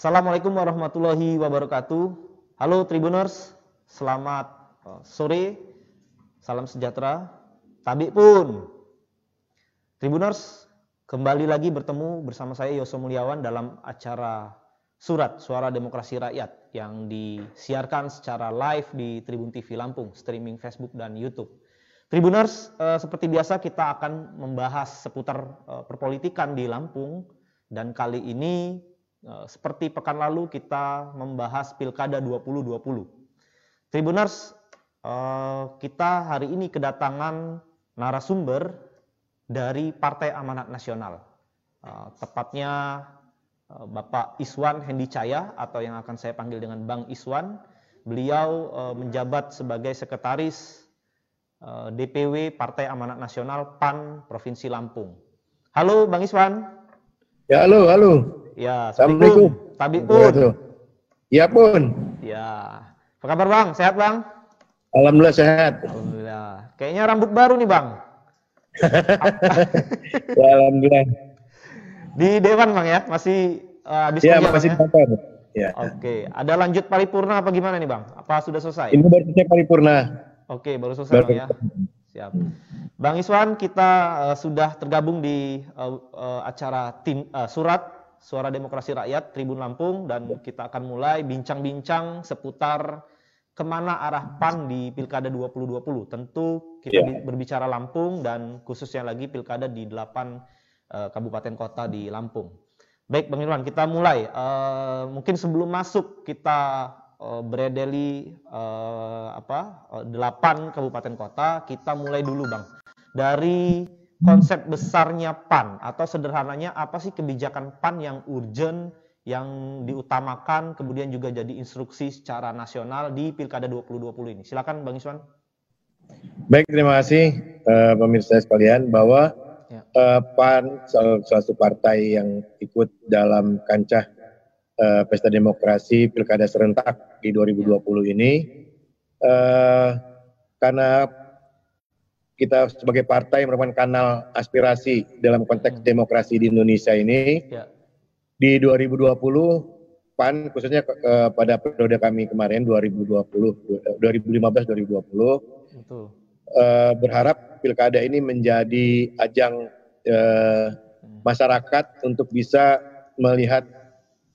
Assalamualaikum warahmatullahi wabarakatuh. Halo Tribuners, selamat uh, sore, salam sejahtera. Tabik pun. Tribuners, kembali lagi bertemu bersama saya Yoso Mulyawan dalam acara Surat Suara Demokrasi Rakyat yang disiarkan secara live di Tribun TV Lampung, streaming Facebook dan YouTube. Tribuners, uh, seperti biasa kita akan membahas seputar uh, perpolitikan di Lampung dan kali ini Eh, seperti pekan lalu kita membahas Pilkada 2020. Tribuners, eh, kita hari ini kedatangan narasumber dari Partai Amanat Nasional. Eh, tepatnya Bapak Iswan Hendi Caya atau yang akan saya panggil dengan Bang Iswan. Beliau menjabat sebagai sekretaris DPW Partai Amanat Nasional PAN Provinsi Lampung. Halo Bang Iswan. Ya halo, halo. Ya, Assalamualaikum. Tabik pun. Ya pun. Ya. Apa kabar Bang? Sehat Bang? Alhamdulillah sehat. Alhamdulillah. Kayaknya rambut baru nih Bang. ya, Alhamdulillah. Di Dewan Bang ya? Masih uh, habis ya, masih ya? kantor. Ya. Oke. Ada lanjut paripurna apa gimana nih Bang? Apa sudah selesai? Ini baru selesai paripurna. Oke, baru selesai baru Bang ya. Siap. Bang Iswan, kita uh, sudah tergabung di uh, uh, acara tim uh, surat Suara Demokrasi Rakyat Tribun Lampung dan kita akan mulai bincang-bincang seputar ke mana arah PAN di Pilkada 2020. Tentu kita yeah. berbicara Lampung dan khususnya lagi Pilkada di 8 uh, eh, kabupaten kota di Lampung. Baik Bang Irwan, kita mulai. Uh, mungkin sebelum masuk kita uh, beredeli uh, apa uh, 8 kabupaten kota, kita mulai dulu Bang. Dari konsep besarnya PAN atau sederhananya apa sih kebijakan PAN yang urgent yang diutamakan kemudian juga jadi instruksi secara nasional di Pilkada 2020 ini. Silakan Bang Iswan. Baik, terima kasih uh, pemirsa sekalian bahwa ya. uh, PAN salah satu partai yang ikut dalam kancah uh, pesta demokrasi Pilkada serentak di 2020 ini uh, karena kita sebagai partai merupakan kanal aspirasi dalam konteks hmm. demokrasi di Indonesia ini. Ya. Di 2020 PAN khususnya uh, pada periode kami kemarin 2020 2015 2020 Betul. Uh, berharap pilkada ini menjadi ajang uh, masyarakat untuk bisa melihat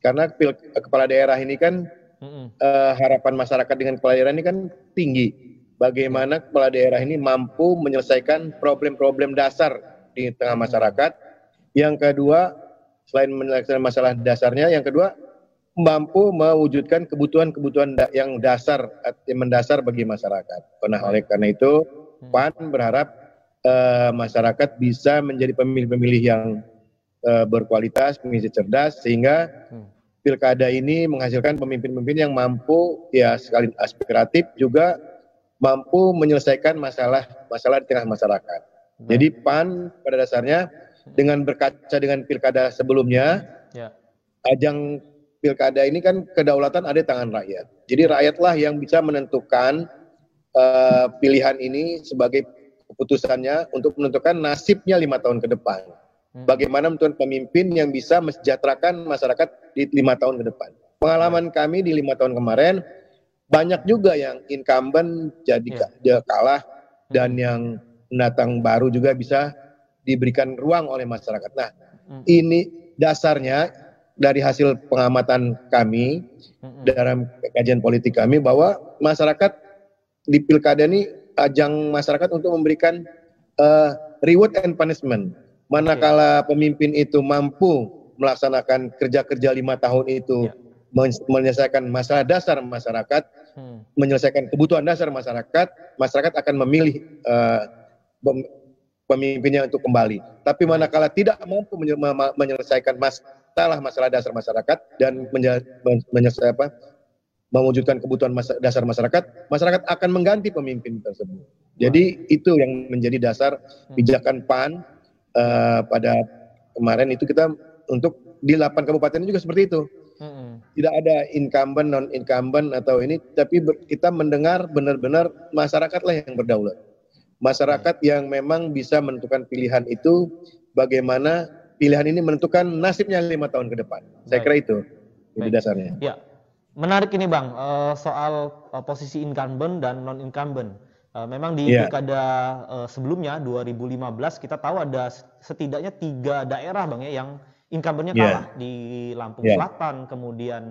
karena pil, kepala daerah ini kan uh, harapan masyarakat dengan kepala daerah ini kan tinggi bagaimana kepala daerah ini mampu menyelesaikan problem-problem dasar di tengah masyarakat. Yang kedua, selain menyelesaikan masalah dasarnya, yang kedua mampu mewujudkan kebutuhan-kebutuhan yang dasar, yang mendasar bagi masyarakat. Nah, oleh karena itu, hmm. PAN berharap uh, masyarakat bisa menjadi pemilih-pemilih yang uh, berkualitas, pemilih cerdas, sehingga hmm. pilkada ini menghasilkan pemimpin-pemimpin yang mampu ya sekali aspiratif juga mampu menyelesaikan masalah-masalah di tengah masyarakat. Hmm. Jadi PAN pada dasarnya dengan berkaca dengan pilkada sebelumnya, ya. ajang pilkada ini kan kedaulatan ada di tangan rakyat. Jadi rakyatlah yang bisa menentukan uh, pilihan ini sebagai keputusannya untuk menentukan nasibnya lima tahun ke depan. Hmm. Bagaimana menentukan pemimpin yang bisa mesejahterakan masyarakat di lima tahun ke depan. Pengalaman kami di lima tahun kemarin, banyak juga yang incumbent jadi yeah. kalah dan hmm. yang pendatang baru juga bisa diberikan ruang oleh masyarakat. Nah, hmm. ini dasarnya dari hasil pengamatan kami hmm. dalam kajian politik kami bahwa masyarakat di pilkada ini ajang masyarakat untuk memberikan uh, reward and punishment. Manakala pemimpin itu mampu melaksanakan kerja-kerja lima tahun itu yeah menyelesaikan masalah dasar masyarakat, hmm. menyelesaikan kebutuhan dasar masyarakat, masyarakat akan memilih uh, pemimpinnya untuk kembali. Tapi manakala tidak mampu menyelesaikan masalah masalah dasar masyarakat dan menyelesaikan apa, mewujudkan kebutuhan dasar masyarakat, masyarakat akan mengganti pemimpin tersebut. Jadi itu yang menjadi dasar hmm. pijakan PAN uh, pada kemarin itu kita untuk di 8 kabupaten juga seperti itu tidak ada incumbent non incumbent atau ini, tapi ber, kita mendengar benar-benar masyarakatlah yang berdaulat. Masyarakat hmm. yang memang bisa menentukan pilihan itu, bagaimana pilihan ini menentukan nasibnya lima tahun ke depan. Saya kira itu. Itu dasarnya. Ya, menarik ini bang uh, soal uh, posisi incumbent dan non incumbent. Uh, memang di yeah. pilkada sebelumnya 2015 kita tahu ada setidaknya tiga daerah bang ya yang incumbentnya iya. kalah yeah. di Lampung yeah. Selatan, kemudian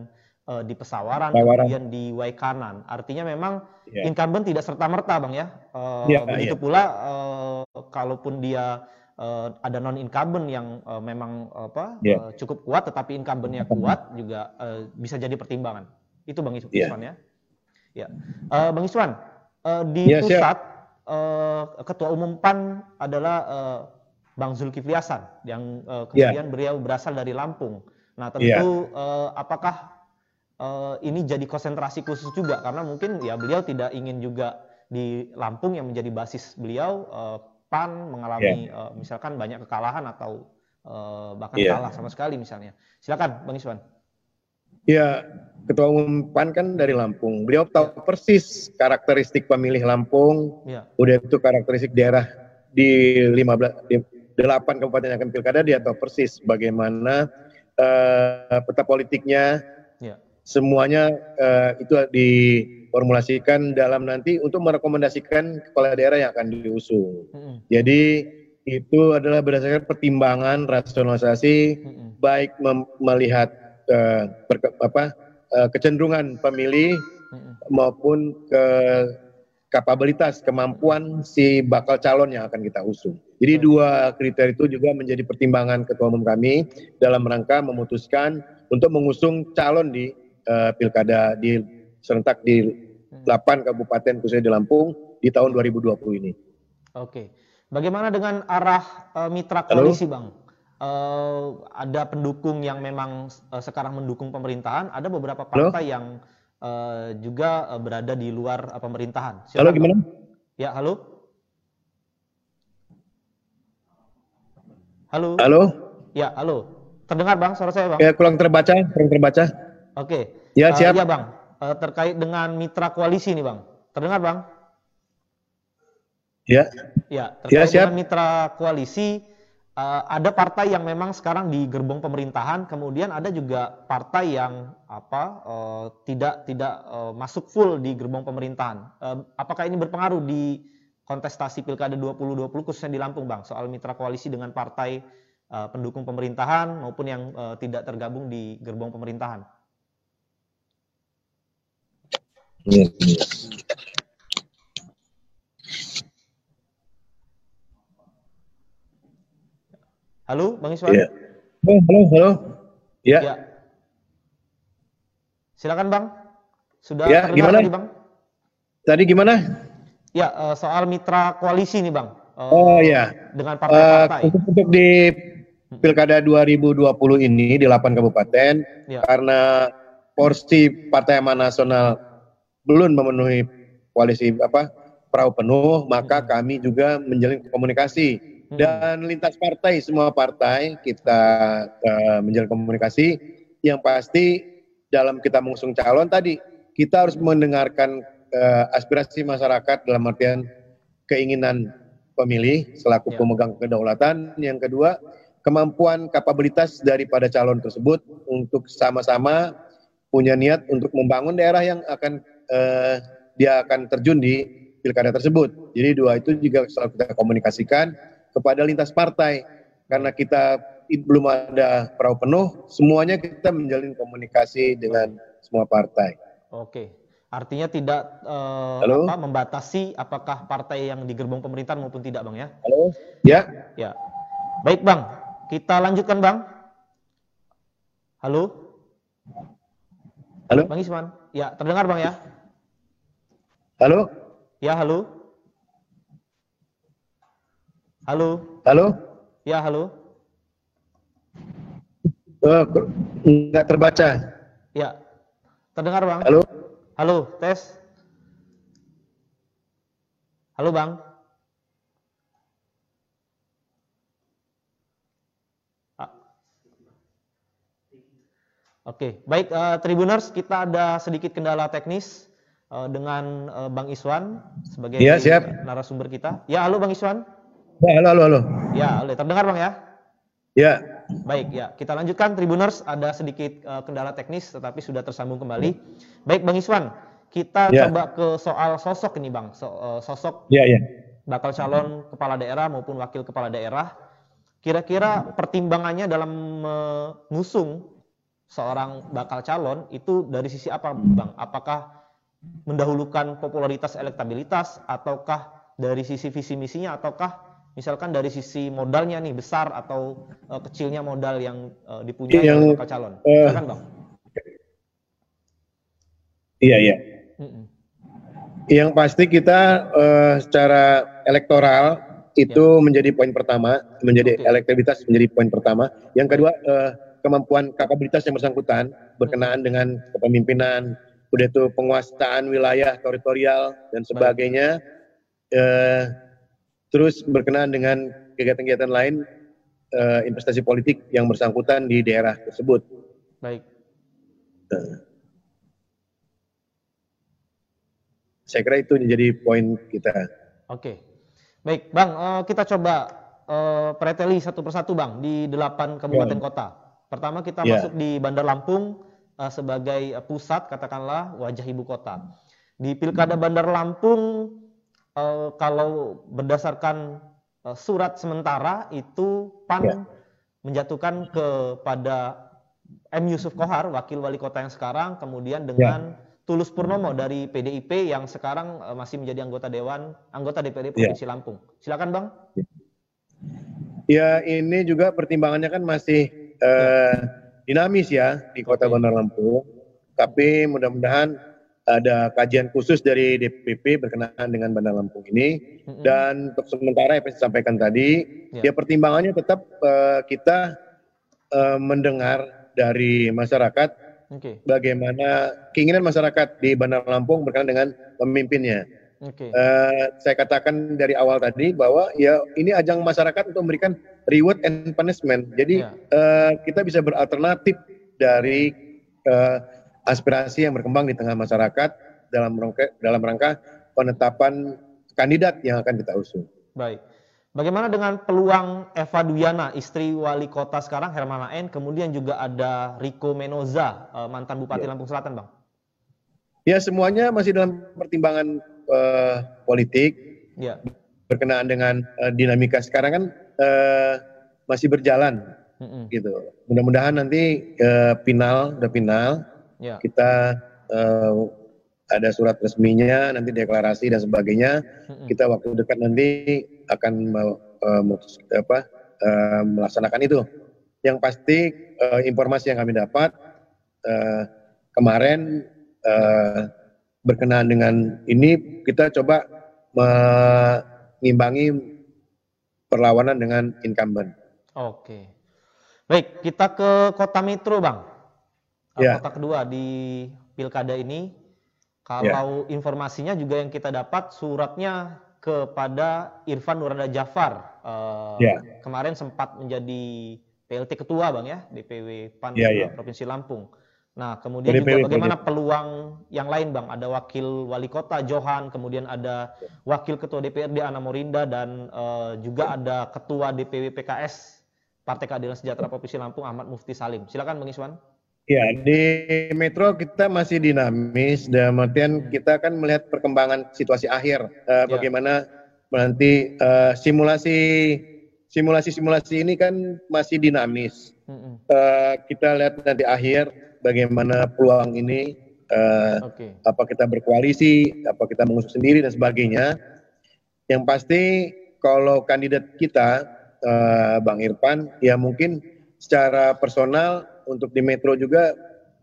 uh, di Pesawaran, Pesawaran, kemudian di Waikanan. Artinya memang yeah. incumbent tidak serta merta bang ya. Uh, yeah, begitu yeah. pula uh, kalaupun dia uh, ada non incumbent yang uh, memang apa yeah. uh, cukup kuat, tetapi incumbentnya kuat juga uh, bisa jadi pertimbangan. Itu bang Iswan yeah. ya. Ya, uh, bang Iswan uh, di yeah, pusat uh, ketua umum PAN adalah uh, Bang Zulkifli Hasan yang uh, kemudian yeah. beliau berasal dari Lampung. Nah tentu yeah. uh, apakah uh, ini jadi konsentrasi khusus juga karena mungkin ya beliau tidak ingin juga di Lampung yang menjadi basis beliau uh, PAN mengalami yeah. uh, misalkan banyak kekalahan atau uh, bahkan yeah. kalah sama sekali misalnya. Silakan Bang Iswan. Ya, Ketua Umum PAN kan dari Lampung. Beliau tahu persis karakteristik pemilih Lampung. Ya. Udah itu karakteristik daerah di 15 di delapan kabupaten yang akan pilkada dia tahu persis bagaimana uh, peta politiknya ya. semuanya uh, itu diformulasikan dalam nanti untuk merekomendasikan kepala daerah yang akan diusung. Hmm. Jadi itu adalah berdasarkan pertimbangan rasionalisasi hmm. baik melihat uh, apa uh, kecenderungan pemilih hmm. maupun ke kapabilitas kemampuan si bakal calon yang akan kita usung. Jadi dua kriteria itu juga menjadi pertimbangan ketua umum kami dalam rangka memutuskan untuk mengusung calon di uh, pilkada di serentak di 8 kabupaten khususnya di Lampung di tahun 2020 ini. Oke. Bagaimana dengan arah uh, mitra koalisi, Bang? Uh, ada pendukung yang memang uh, sekarang mendukung pemerintahan, ada beberapa partai Halo? yang uh, juga uh, berada di luar uh, pemerintahan. Silakan, halo, gimana? Ya, halo. Halo. Halo. Ya, halo. Terdengar Bang suara saya Bang? Ya, kurang terbaca, kurang terbaca. Oke. Ya, uh, siap. Ya Bang, uh, terkait dengan mitra koalisi nih Bang. Terdengar Bang? Ya. Ya, terkait ya, siap. dengan mitra koalisi uh, ada partai yang memang sekarang di gerbong pemerintahan, kemudian ada juga partai yang apa uh, tidak tidak uh, masuk full di gerbong pemerintahan. Uh, apakah ini berpengaruh di kontestasi pilkada 2020 khususnya di Lampung, bang? Soal mitra koalisi dengan partai uh, pendukung pemerintahan maupun yang uh, tidak tergabung di gerbong pemerintahan. Iya. Halo, Bang Iswan. Oh, halo, halo. Ya. ya. Silakan, Bang. Sudah ya, gimana? tadi, Bang? Tadi gimana? Ya, uh, soal mitra koalisi nih, Bang. Uh, oh, ya. Dengan partai-partai. Uh, untuk, untuk di Pilkada 2020 ini di 8 kabupaten ya. karena porsi Partai Amanat Nasional belum memenuhi koalisi apa perahu penuh, maka hmm. kami juga menjalin komunikasi Hmm. dan lintas partai semua partai kita uh, menjalin komunikasi yang pasti dalam kita mengusung calon tadi kita harus mendengarkan uh, aspirasi masyarakat dalam artian keinginan pemilih selaku ya. pemegang kedaulatan yang kedua kemampuan kapabilitas daripada calon tersebut untuk sama-sama punya niat untuk membangun daerah yang akan uh, dia akan terjun di pilkada tersebut jadi dua itu juga selalu kita komunikasikan kepada lintas partai karena kita belum ada perahu penuh, semuanya kita menjalin komunikasi dengan semua partai. Oke, artinya tidak uh, apa, membatasi apakah partai yang di gerbong pemerintahan maupun tidak, bang ya? Halo, ya? Ya, baik bang, kita lanjutkan bang. Halo, halo, bang Isman, ya terdengar bang ya? Halo, ya halo. Halo. Halo. Ya, halo. Uh, enggak terbaca. Ya. Terdengar, Bang? Halo. Halo, tes. Halo, Bang. Ah. Oke, baik uh, Tribuners, kita ada sedikit kendala teknis uh, dengan uh, Bang Iswan sebagai ya, siap. narasumber kita. Ya, halo Bang Iswan. Ya, halo, halo, halo. Ya, halo. Terdengar Bang ya? Ya. Baik ya, kita lanjutkan Tribuners ada sedikit uh, kendala teknis tetapi sudah tersambung kembali. Baik Bang Iswan, kita ya. coba ke soal sosok ini Bang, so, uh, sosok ya, ya. bakal calon kepala daerah maupun wakil kepala daerah. Kira-kira pertimbangannya dalam mengusung seorang bakal calon itu dari sisi apa Bang? Apakah mendahulukan popularitas elektabilitas ataukah dari sisi visi misinya ataukah misalkan dari sisi modalnya nih besar atau uh, kecilnya modal yang uh, dipunyai yang, bakal calon. Uh, Silakan bang. Iya iya. Mm -mm. Yang pasti kita uh, secara elektoral itu ya. menjadi poin pertama, menjadi okay. elektabilitas menjadi poin pertama. Yang kedua uh, kemampuan kapabilitas yang bersangkutan berkenaan mm. dengan kepemimpinan, udah itu penguasaan wilayah teritorial dan sebagainya. Uh, terus berkenaan dengan kegiatan-kegiatan lain uh, investasi politik yang bersangkutan di daerah tersebut. Baik. Uh, saya kira itu menjadi poin kita. Oke, baik, bang, uh, kita coba uh, preteli satu persatu, bang, di delapan kabupaten yeah. kota. Pertama kita yeah. masuk di Bandar Lampung uh, sebagai pusat, katakanlah wajah ibu kota. Di pilkada Bandar Lampung kalau berdasarkan uh, surat sementara itu PAN ya. menjatuhkan kepada M Yusuf Kohar, wakil wali kota yang sekarang, kemudian dengan ya. Tulus Purnomo dari PDIP yang sekarang uh, masih menjadi anggota dewan, anggota DPRD ya. Provinsi ya. Lampung. Silakan Bang. Ya ini juga pertimbangannya kan masih uh, dinamis ya di Kota. Bandar Lampung. Tapi mudah-mudahan ada kajian khusus dari DPP berkenaan dengan Bandar Lampung ini mm-hmm. dan untuk sementara yang saya sampaikan tadi yeah. ya pertimbangannya tetap uh, kita uh, mendengar dari masyarakat okay. bagaimana keinginan masyarakat di Bandar Lampung berkenaan dengan pemimpinnya. Okay. Uh, eh, saya katakan dari awal tadi bahwa ya ini ajang masyarakat untuk memberikan reward and punishment. Jadi yeah. uh, kita bisa beralternatif dari uh, aspirasi yang berkembang di tengah masyarakat dalam rangka, dalam rangka penetapan kandidat yang akan kita usung. Baik. Bagaimana dengan peluang Eva Duyana, istri wali kota sekarang Hermana N, kemudian juga ada Rico Menoza, eh, mantan Bupati ya. Lampung Selatan, Bang? Ya, semuanya masih dalam pertimbangan uh, politik. Ya. Berkenaan dengan uh, dinamika sekarang kan uh, masih berjalan, mm -hmm. gitu. Mudah-mudahan nanti uh, final, udah final, Ya. Kita uh, ada surat resminya, nanti deklarasi dan sebagainya. Hmm. Kita waktu dekat nanti akan uh, mutus, apa, uh, melaksanakan itu. Yang pasti uh, informasi yang kami dapat uh, kemarin uh, berkenaan dengan ini kita coba mengimbangi perlawanan dengan incumbent. Oke. Baik, kita ke kota metro, Bang yeah. kota kedua di pilkada ini. Kalau yeah. informasinya juga yang kita dapat suratnya kepada Irfan Nurada Jafar. Uh, yeah. Kemarin sempat menjadi PLT ketua bang ya DPW PAN yeah, yeah. Provinsi Lampung. Nah kemudian DPW, juga bagaimana DPW. peluang yang lain bang? Ada wakil wali kota Johan, kemudian ada wakil ketua DPRD Ana Morinda dan uh, juga ada ketua DPW PKS Partai Keadilan Sejahtera Provinsi Lampung Ahmad Mufti Salim. Silakan bang Iswan. Ya, di Metro kita masih dinamis, dan artian kita akan melihat perkembangan situasi akhir, uh, ya. bagaimana nanti uh, simulasi simulasi-simulasi ini kan masih dinamis. Uh, kita lihat nanti akhir bagaimana peluang ini, uh, okay. apa kita berkoalisi, apa kita mengusung sendiri dan sebagainya. Yang pasti kalau kandidat kita, uh, Bang Irfan, ya mungkin secara personal untuk di Metro juga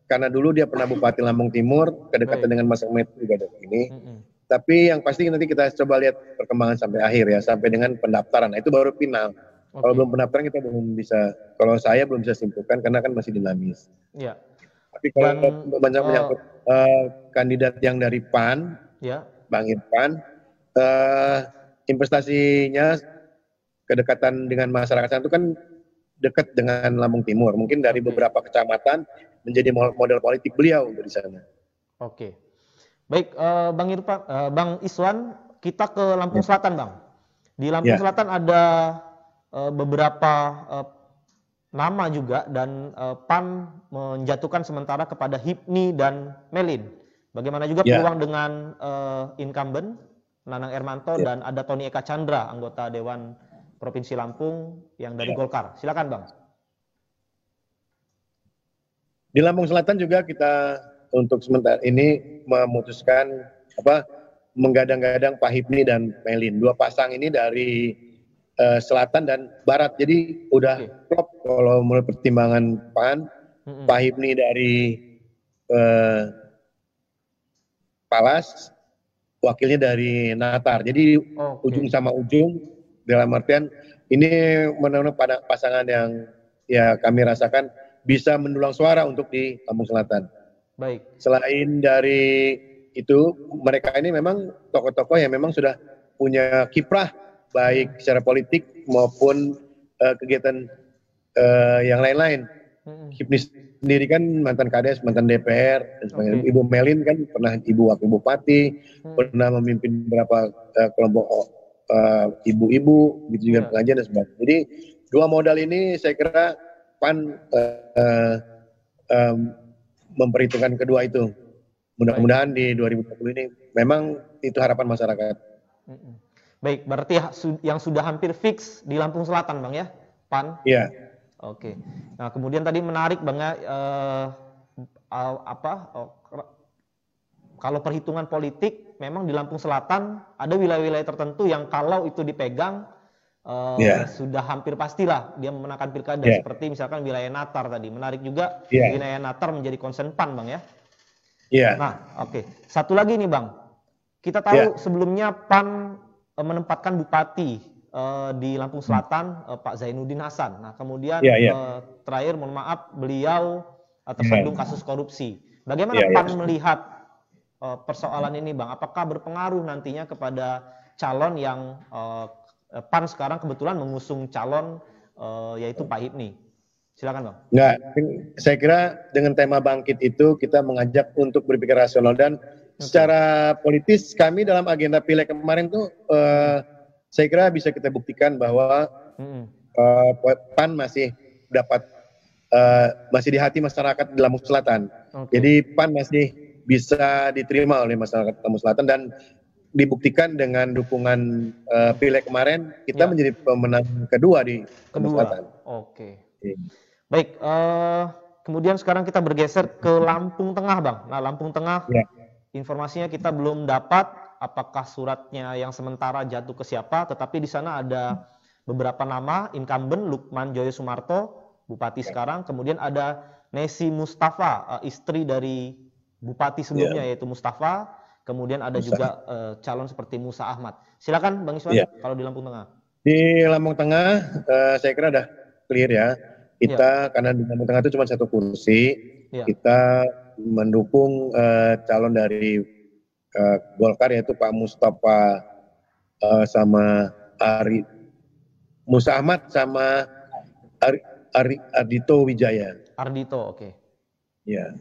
karena dulu dia pernah Bupati Lampung Timur, kedekatan Baik. dengan Mas Metro juga ada ini. Mm -hmm. Tapi yang pasti nanti kita coba lihat perkembangan sampai akhir ya, sampai dengan pendaftaran. Nah, itu baru final. Okay. Kalau belum pendaftaran kita belum bisa, kalau saya belum bisa simpulkan karena kan masih dinamis. Iya. Tapi kalau banyak uh, menyangkut uh, kandidat yang dari PAN, ya. Bang Irfan, uh, investasinya kedekatan dengan masyarakat itu kan dekat dengan Lampung Timur. Mungkin dari beberapa kecamatan menjadi model politik beliau di sana. Oke. Baik, uh, Bang Irfan, uh, Bang Iswan, kita ke Lampung ya. Selatan, Bang. Di Lampung ya. Selatan ada uh, beberapa uh, nama juga dan uh, PAN menjatuhkan sementara kepada Hipni dan Melin. Bagaimana juga yeah. peluang dengan uh, incumbent Nanang Ermanto yeah. dan ada Tony Eka Chandra, anggota Dewan Provinsi Lampung yang dari yeah. Golkar. Silakan Bang. Di Lampung Selatan juga kita untuk sementara ini memutuskan apa menggadang-gadang Pak Hipni dan Melin. Dua pasang ini dari uh, selatan dan barat. Jadi udah okay. klop kalau mulai pertimbangan PAN, mm-hmm. Pak Hipni dari uh, Palas, wakilnya dari Natar. Jadi okay. ujung sama ujung dalam artian ini menurut pada pasangan yang ya kami rasakan bisa mendulang suara untuk di Lampung Selatan. Baik. Selain dari itu mereka ini memang tokoh-tokoh yang memang sudah punya kiprah baik secara politik maupun uh, kegiatan uh, yang lain-lain. Hmm. Hipni sendiri kan mantan kades, mantan DPR, dan Okay. Ibu Melin kan pernah ibu wakil bupati, hmm. pernah memimpin beberapa uh, kelompok uh, ibu-ibu, gitu juga yeah. pengajian dan sebagainya. Jadi dua modal ini saya kira PAN uh, uh, um, memperhitungkan kedua itu. Mudah-mudahan di 2020 ini memang itu harapan masyarakat. Baik, berarti yang sudah hampir fix di Lampung Selatan, Bang ya? PAN? Iya. Oke. Nah, kemudian tadi menarik Bang ya uh, apa uh, kalau perhitungan politik memang di Lampung Selatan ada wilayah-wilayah tertentu yang kalau itu dipegang uh, yeah. sudah hampir pastilah dia memenangkan pilkada yeah. seperti misalkan wilayah Natar tadi. Menarik juga yeah. wilayah Natar menjadi konsen PAN, Bang ya? Iya. Nah, oke. Okay. Satu lagi nih, Bang. Kita tahu yeah. sebelumnya PAN uh, menempatkan bupati uh, di Lampung Selatan uh, Pak Zainuddin Hasan. Nah, kemudian yeah, yeah. Uh, terakhir mohon maaf beliau uh, tersandung yeah. kasus korupsi. Bagaimana yeah, PAN yeah. melihat persoalan ini, Bang? Apakah berpengaruh nantinya kepada calon yang uh, PAN sekarang kebetulan mengusung calon yaitu Pak Hipni? Silakan bang. Enggak, saya kira dengan tema bangkit itu kita mengajak untuk berpikir rasional dan okay. secara politis kami dalam agenda pileg kemarin tuh uh, saya kira bisa kita buktikan bahwa hmm. PAN masih dapat uh, masih di hati masyarakat di Lampung Selatan. Okay. Jadi PAN masih bisa diterima oleh masyarakat Lampung Selatan dan dibuktikan dengan dukungan uh, pileg kemarin kita ya. menjadi pemenang kedua di Lampung Selatan. Oke. Okay. Iya. Baik, uh, kemudian sekarang kita bergeser ke Lampung Tengah, Bang. Nah, Lampung Tengah, ya. informasinya kita belum dapat apakah suratnya yang sementara jatuh ke siapa, tetapi di sana ada beberapa nama incumbent Lukman Joyo Sumarto, bupati ya. sekarang, kemudian ada Nesi Mustafa, uh, istri dari bupati sebelumnya ya. yaitu Mustafa, kemudian ada Musa. juga uh, calon seperti Musa Ahmad. Silakan Bang Iswan ya. kalau di Lampung Tengah. Di Lampung Tengah, uh, saya kira ada clear ya kita ya. karena di Lampung Tengah itu cuma satu kursi, ya. kita mendukung uh, calon dari uh, Golkar yaitu Pak Mustafa uh, sama Ari Musa Ahmad sama Ari, Ari Ardito Wijaya. Ardito, oke. Okay. Ya.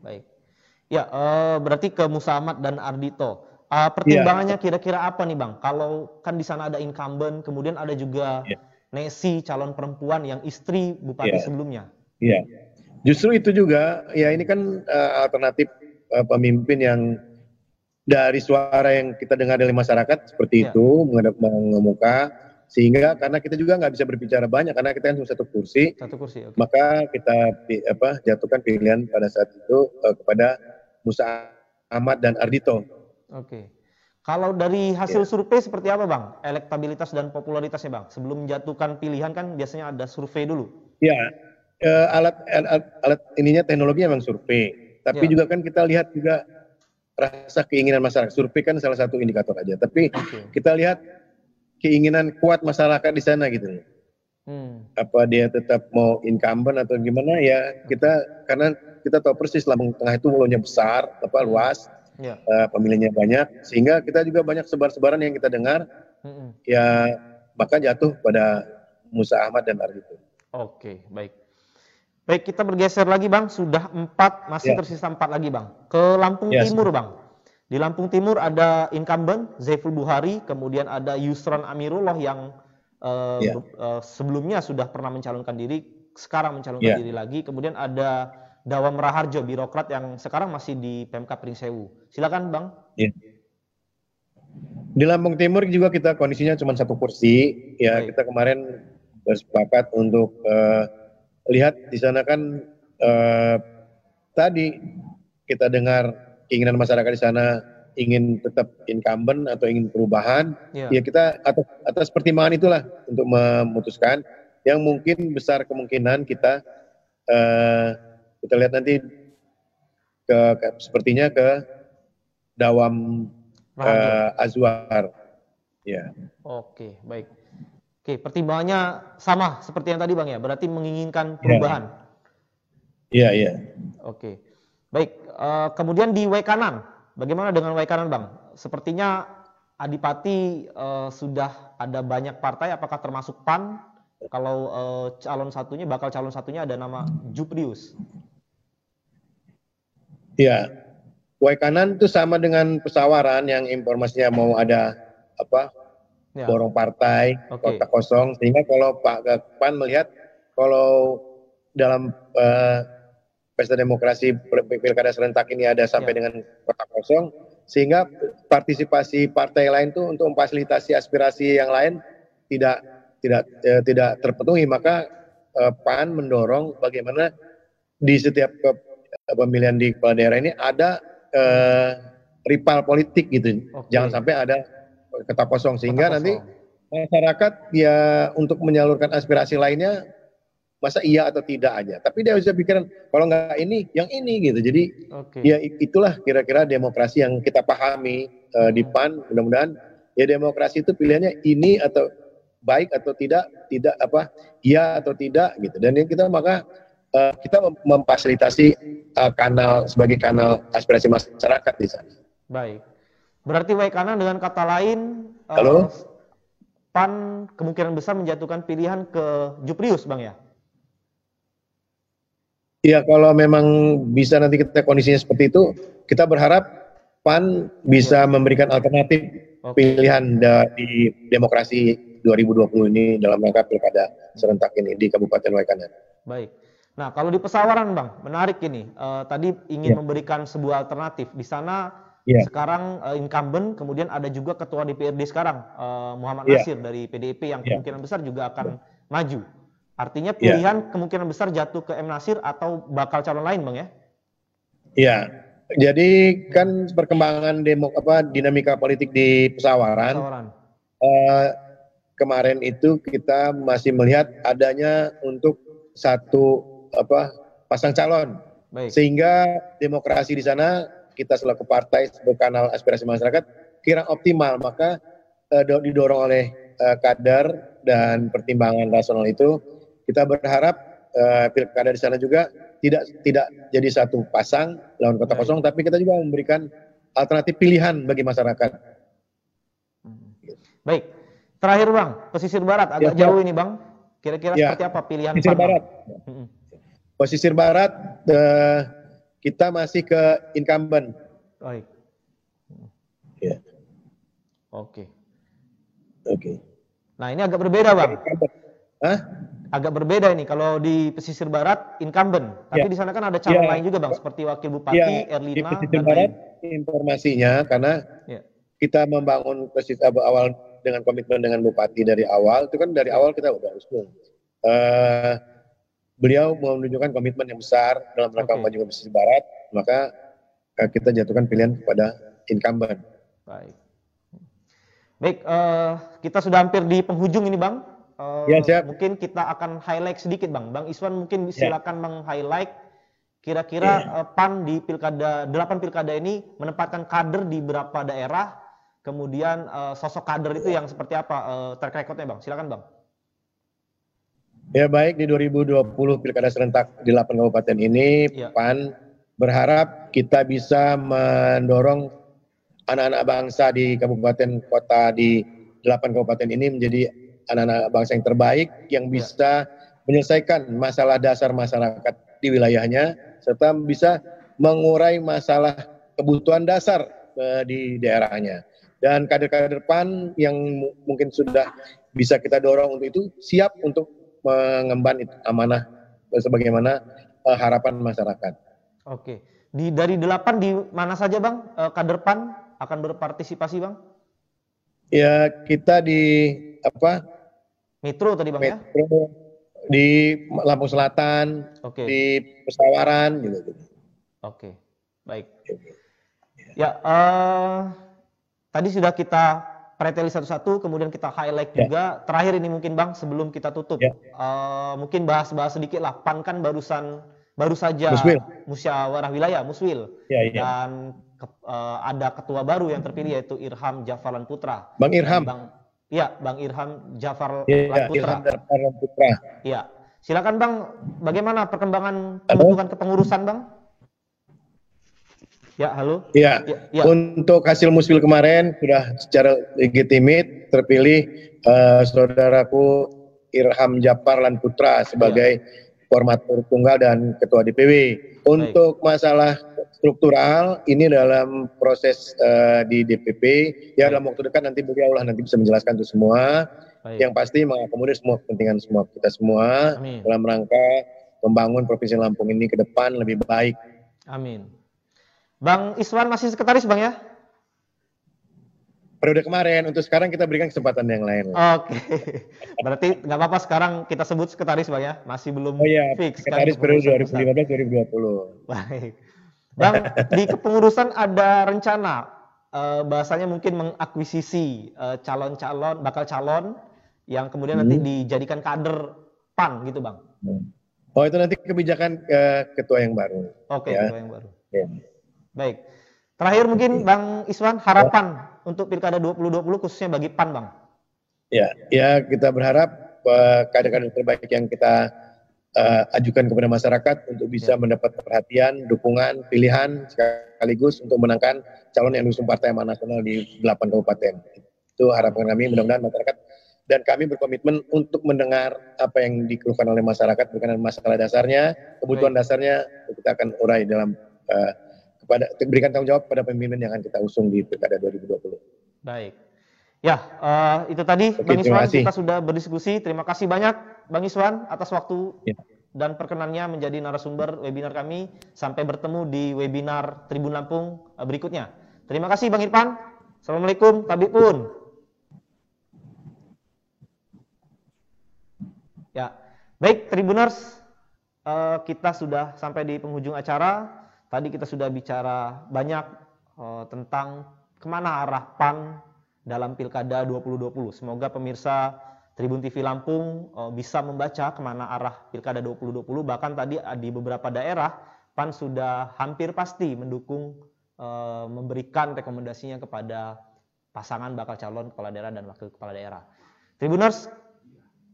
Baik. Ya, uh, berarti ke Musa Ahmad dan Ardito. Uh, pertimbangannya kira-kira apa nih Bang? Kalau kan di sana ada incumbent, kemudian ada juga ya Nesi calon perempuan yang istri bupati yeah. sebelumnya. Iya. Yeah. Justru itu juga ya ini kan uh, alternatif uh, pemimpin yang dari suara yang kita dengar dari masyarakat seperti yeah. itu menghadap mengemuka sehingga karena kita juga nggak bisa berbicara banyak karena kita kan cuma satu kursi, satu kursi okay. maka kita apa jatuhkan pilihan pada saat itu uh, kepada Musa Ahmad dan Ardito. Oke. Kalau dari hasil yeah. survei seperti apa bang? Elektabilitas dan popularitasnya bang? Sebelum menjatuhkan pilihan kan biasanya ada survei dulu. Ya, alat, alat alat ininya teknologi memang survei. Tapi yeah. juga kan kita lihat juga rasa keinginan masyarakat. Survei kan salah satu indikator aja. Tapi okay. kita lihat keinginan kuat masyarakat di sana gitu. Hmm. Apa dia tetap mau incumbent atau gimana ya kita karena kita tahu persis Lampung Tengah itu mulanya besar, apa luas ya. uh, pemilihnya banyak sehingga kita juga banyak sebar-sebaran yang kita dengar hmm. ya maka jatuh pada Musa Ahmad dan Ardito. Oke baik. Baik kita bergeser lagi bang sudah empat masih ya. tersisa empat lagi bang ke Lampung ya, Timur bang. Di Lampung Timur ada incumbent Zaiful Buhari, kemudian ada Yusron Amirullah yang uh, ya. uh, sebelumnya sudah pernah mencalonkan diri sekarang mencalonkan yeah. diri lagi. Kemudian ada Dawam Raharjo, birokrat yang sekarang masih di PMK Pringsewu. Silakan Bang. Yeah. Di Lampung Timur juga kita kondisinya cuma satu kursi. Ya Baik. kita kemarin bersepakat untuk uh, lihat di sana kan uh, tadi kita dengar keinginan masyarakat di sana ingin tetap incumbent atau ingin perubahan, yeah. ya kita atas, atas pertimbangan itulah untuk memutuskan yang mungkin besar kemungkinan kita uh, kita lihat nanti ke, ke sepertinya ke Dawam uh, Azwar. Ya. Oke, baik. Oke, pertimbangannya sama seperti yang tadi Bang ya, berarti menginginkan perubahan. Iya, iya. Oke. Baik, uh, kemudian di W kanan Bagaimana dengan W kanan Bang? Sepertinya Adipati uh, sudah ada banyak partai, apakah termasuk PAN? Kalau uh, calon satunya, bakal calon satunya ada nama Juprius. Iya, W kanan itu sama dengan pesawaran yang informasinya mau ada apa ya. borong partai okay. kota kosong sehingga kalau Pak PAN melihat kalau dalam uh, pesta demokrasi pilkada serentak ini ada sampai ya. dengan kota kosong sehingga partisipasi partai lain itu untuk memfasilitasi aspirasi yang lain tidak tidak eh, tidak terpenuhi maka eh, PAN mendorong bagaimana di setiap ke, pemilihan di kepala daerah ini ada eh, rival politik gitu okay. jangan sampai ada kota kosong sehingga kota kosong. nanti masyarakat ya untuk menyalurkan aspirasi lainnya masa iya atau tidak aja. Tapi dia bisa pikiran kalau nggak ini, yang ini gitu. Jadi okay. ya itulah kira-kira demokrasi yang kita pahami uh, di PAN. Mudah-mudahan ya demokrasi itu pilihannya ini atau baik atau tidak, tidak apa, iya atau tidak gitu. Dan yang kita maka uh, kita memfasilitasi uh, kanal sebagai kanal aspirasi masyarakat di sana. Baik. Berarti baik kanan dengan kata lain Halo? PAN kemungkinan besar menjatuhkan pilihan ke Juprius, Bang ya? Iya, kalau memang bisa nanti kita kondisinya seperti itu, kita berharap PAN bisa memberikan alternatif okay. pilihan di demokrasi 2020 ini dalam rangka pilkada serentak ini di Kabupaten Waikanan. Baik. Nah, kalau di pesawaran, Bang, menarik ini. Uh, tadi ingin yeah. memberikan sebuah alternatif. Di sana yeah. sekarang uh, incumbent, kemudian ada juga ketua DPRD sekarang, uh, Muhammad yeah. Nasir dari PDIP yang yeah. kemungkinan besar juga akan yeah. maju. Artinya ya. pilihan ya. kemungkinan besar jatuh ke M Nasir atau bakal calon lain, Bang ya? Iya. Jadi kan perkembangan demo apa dinamika politik di pesawaran. pesawaran. Uh, kemarin itu kita masih melihat adanya untuk satu apa pasang calon. Baik. Sehingga demokrasi di sana kita selaku partai sebagai kanal aspirasi masyarakat kira optimal maka uh, didorong oleh uh, kader dan pertimbangan rasional itu kita berharap uh, pilkada di sana juga tidak tidak jadi satu pasang lawan kota kosong, tapi kita juga memberikan alternatif pilihan bagi masyarakat. Baik, terakhir bang, pesisir barat agak ya, jauh ini bang. Kira-kira ya, seperti apa pilihan? Pesisir barat. Pesisir barat uh, kita masih ke incumbent. Baik. Ya. Oke. Oke. Nah ini agak berbeda bang. Hah? agak berbeda ini kalau di pesisir barat incumbent, tapi ya. di sana kan ada calon ya. lain juga bang, seperti wakil bupati, ya. Erlina. Di pesisir barat lain. informasinya karena ya. kita membangun pesisir awal dengan komitmen dengan bupati dari awal, itu kan dari awal kita udah usung. Uh, beliau mau menunjukkan komitmen yang besar dalam rangka okay. maju pesisir barat, maka uh, kita jatuhkan pilihan kepada incumbent. Baik. Baik, uh, kita sudah hampir di penghujung ini bang. Uh, ya, siap. Mungkin kita akan highlight sedikit Bang. Bang Iswan mungkin ya. silakan meng-highlight kira-kira ya. uh, PAN di pilkada delapan pilkada ini menempatkan kader di berapa daerah, kemudian uh, sosok kader itu yang seperti apa uh, track recordnya Bang? Silakan Bang. Ya baik di 2020 pilkada serentak di 8 kabupaten ini ya. PAN berharap kita bisa mendorong anak-anak bangsa di kabupaten kota di 8 kabupaten ini menjadi anak-anak bangsa yang terbaik yang ya. bisa menyelesaikan masalah dasar masyarakat di wilayahnya serta bisa mengurai masalah kebutuhan dasar uh, di daerahnya. Dan kader-kader PAN yang mungkin sudah bisa kita dorong untuk itu siap untuk mengemban amanah sebagaimana uh, harapan masyarakat. Oke. Di dari delapan di mana saja bang uh, kader PAN akan berpartisipasi bang? Ya kita di apa? Metro tadi bang Metro, ya? Di Lampung Selatan, Oke. di Pesawaran gitu. Oke, baik. Ya, uh, tadi sudah kita preteli satu-satu, kemudian kita highlight ya. juga. Terakhir ini mungkin Bang, sebelum kita tutup, ya. uh, mungkin bahas-bahas sedikit lah. PAN kan barusan baru saja muswil. musyawarah wilayah muswil ya, ya. dan ke, uh, ada ketua baru yang terpilih yaitu Irham Jafarlan Putra. Bang Irham. Bang, ya, Bang Irham Jafar ya, Putra. Irham Putra. Iya. Silakan Bang, bagaimana perkembangan pembentukan kepengurusan Bang? Ya, halo. Ya, ya, ya. untuk hasil musfil kemarin sudah secara legitimit terpilih uh, saudaraku Irham Japar Lan Putra sebagai ya. formatur tunggal dan ketua DPW. Untuk Baik. masalah struktural ini dalam proses uh, di DPP ya Baik. dalam waktu dekat nanti beliau lah nanti bisa menjelaskan itu semua. Baik. Yang pasti mengakomodir semua kepentingan semua kita semua Amin. dalam rangka membangun provinsi Lampung ini ke depan lebih baik. Amin. Bang Iswan masih sekretaris Bang ya? Periode kemarin, untuk sekarang kita berikan kesempatan yang lain. Oke, berarti nggak apa-apa sekarang kita sebut sekretaris Bang ya? Masih belum oh, iya, fix. Kan sekretaris periode 2015-2020. Baik. Bang, di kepengurusan ada rencana, uh, bahasanya mungkin mengakuisisi eh, calon-calon, bakal calon, yang kemudian hmm. nanti dijadikan kader PAN gitu Bang? Oh itu nanti kebijakan uh, ketua yang baru. Oke, ya. ketua yang baru. Ya. Baik. Terakhir mungkin Bang Iswan harapan ya. untuk Pilkada 2020 khususnya bagi PAN, Bang. Ya, ya kita berharap uh, kader-kader terbaik yang kita uh, ajukan kepada masyarakat untuk bisa ya. mendapat perhatian, dukungan, pilihan sekaligus untuk menangkan calon yang diusung Partai Amanat Nasional di 8 kabupaten. Itu harapan kami mudah-mudahan masyarakat dan kami berkomitmen untuk mendengar apa yang dikeluhkan oleh masyarakat berkenaan masalah dasarnya, kebutuhan Baik. dasarnya kita akan urai dalam uh, kepada berikan tanggung jawab pada pemimpin yang akan kita usung di Pilkada 2020. Baik. Ya, uh, itu tadi Oke, Bang Iswan kita sudah berdiskusi. Terima kasih banyak Bang Iswan atas waktu ya. dan perkenannya menjadi narasumber webinar kami. Sampai bertemu di webinar Tribun Lampung uh, berikutnya. Terima kasih Bang Irfan. Assalamualaikum, Tabib pun. Ya, baik Tribuners, uh, kita sudah sampai di penghujung acara. Tadi kita sudah bicara banyak uh, tentang ke mana arah PAN dalam Pilkada 2020. Semoga pemirsa Tribun TV Lampung uh, bisa membaca ke mana arah Pilkada 2020. Bahkan tadi di beberapa daerah PAN sudah hampir pasti mendukung uh, memberikan rekomendasinya kepada pasangan bakal calon kepala daerah dan wakil kepala daerah. Tribuners,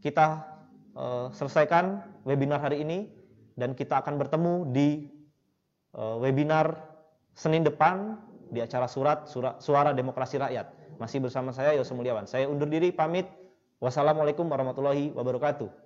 kita uh, selesaikan webinar hari ini dan kita akan bertemu di Eh, webinar Senin depan di acara surat, surat Suara Demokrasi Rakyat. Masih bersama saya Yosef Mulyawan. Saya undur diri pamit. Wassalamualaikum warahmatullahi wabarakatuh.